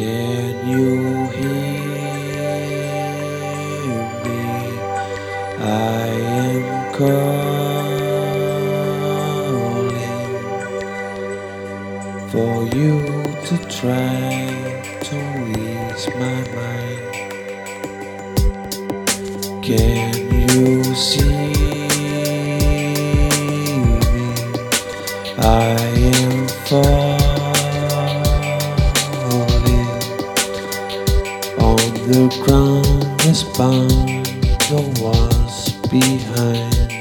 Can you hear me? I am calling for you to try to ease my mind. Can you see? The ground is bound the walls behind.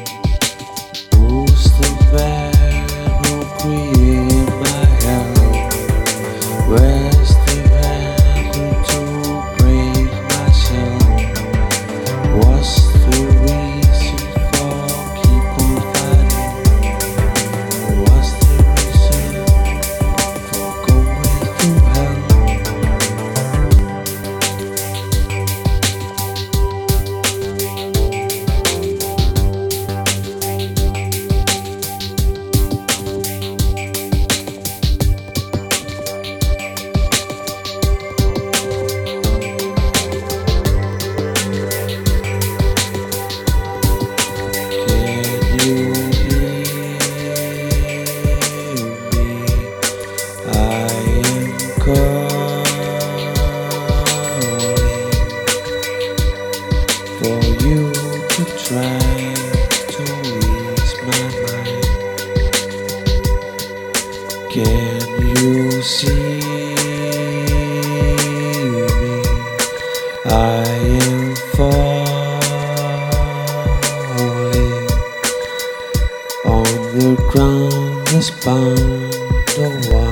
The ground is bound the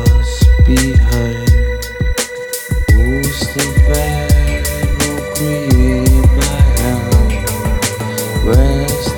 man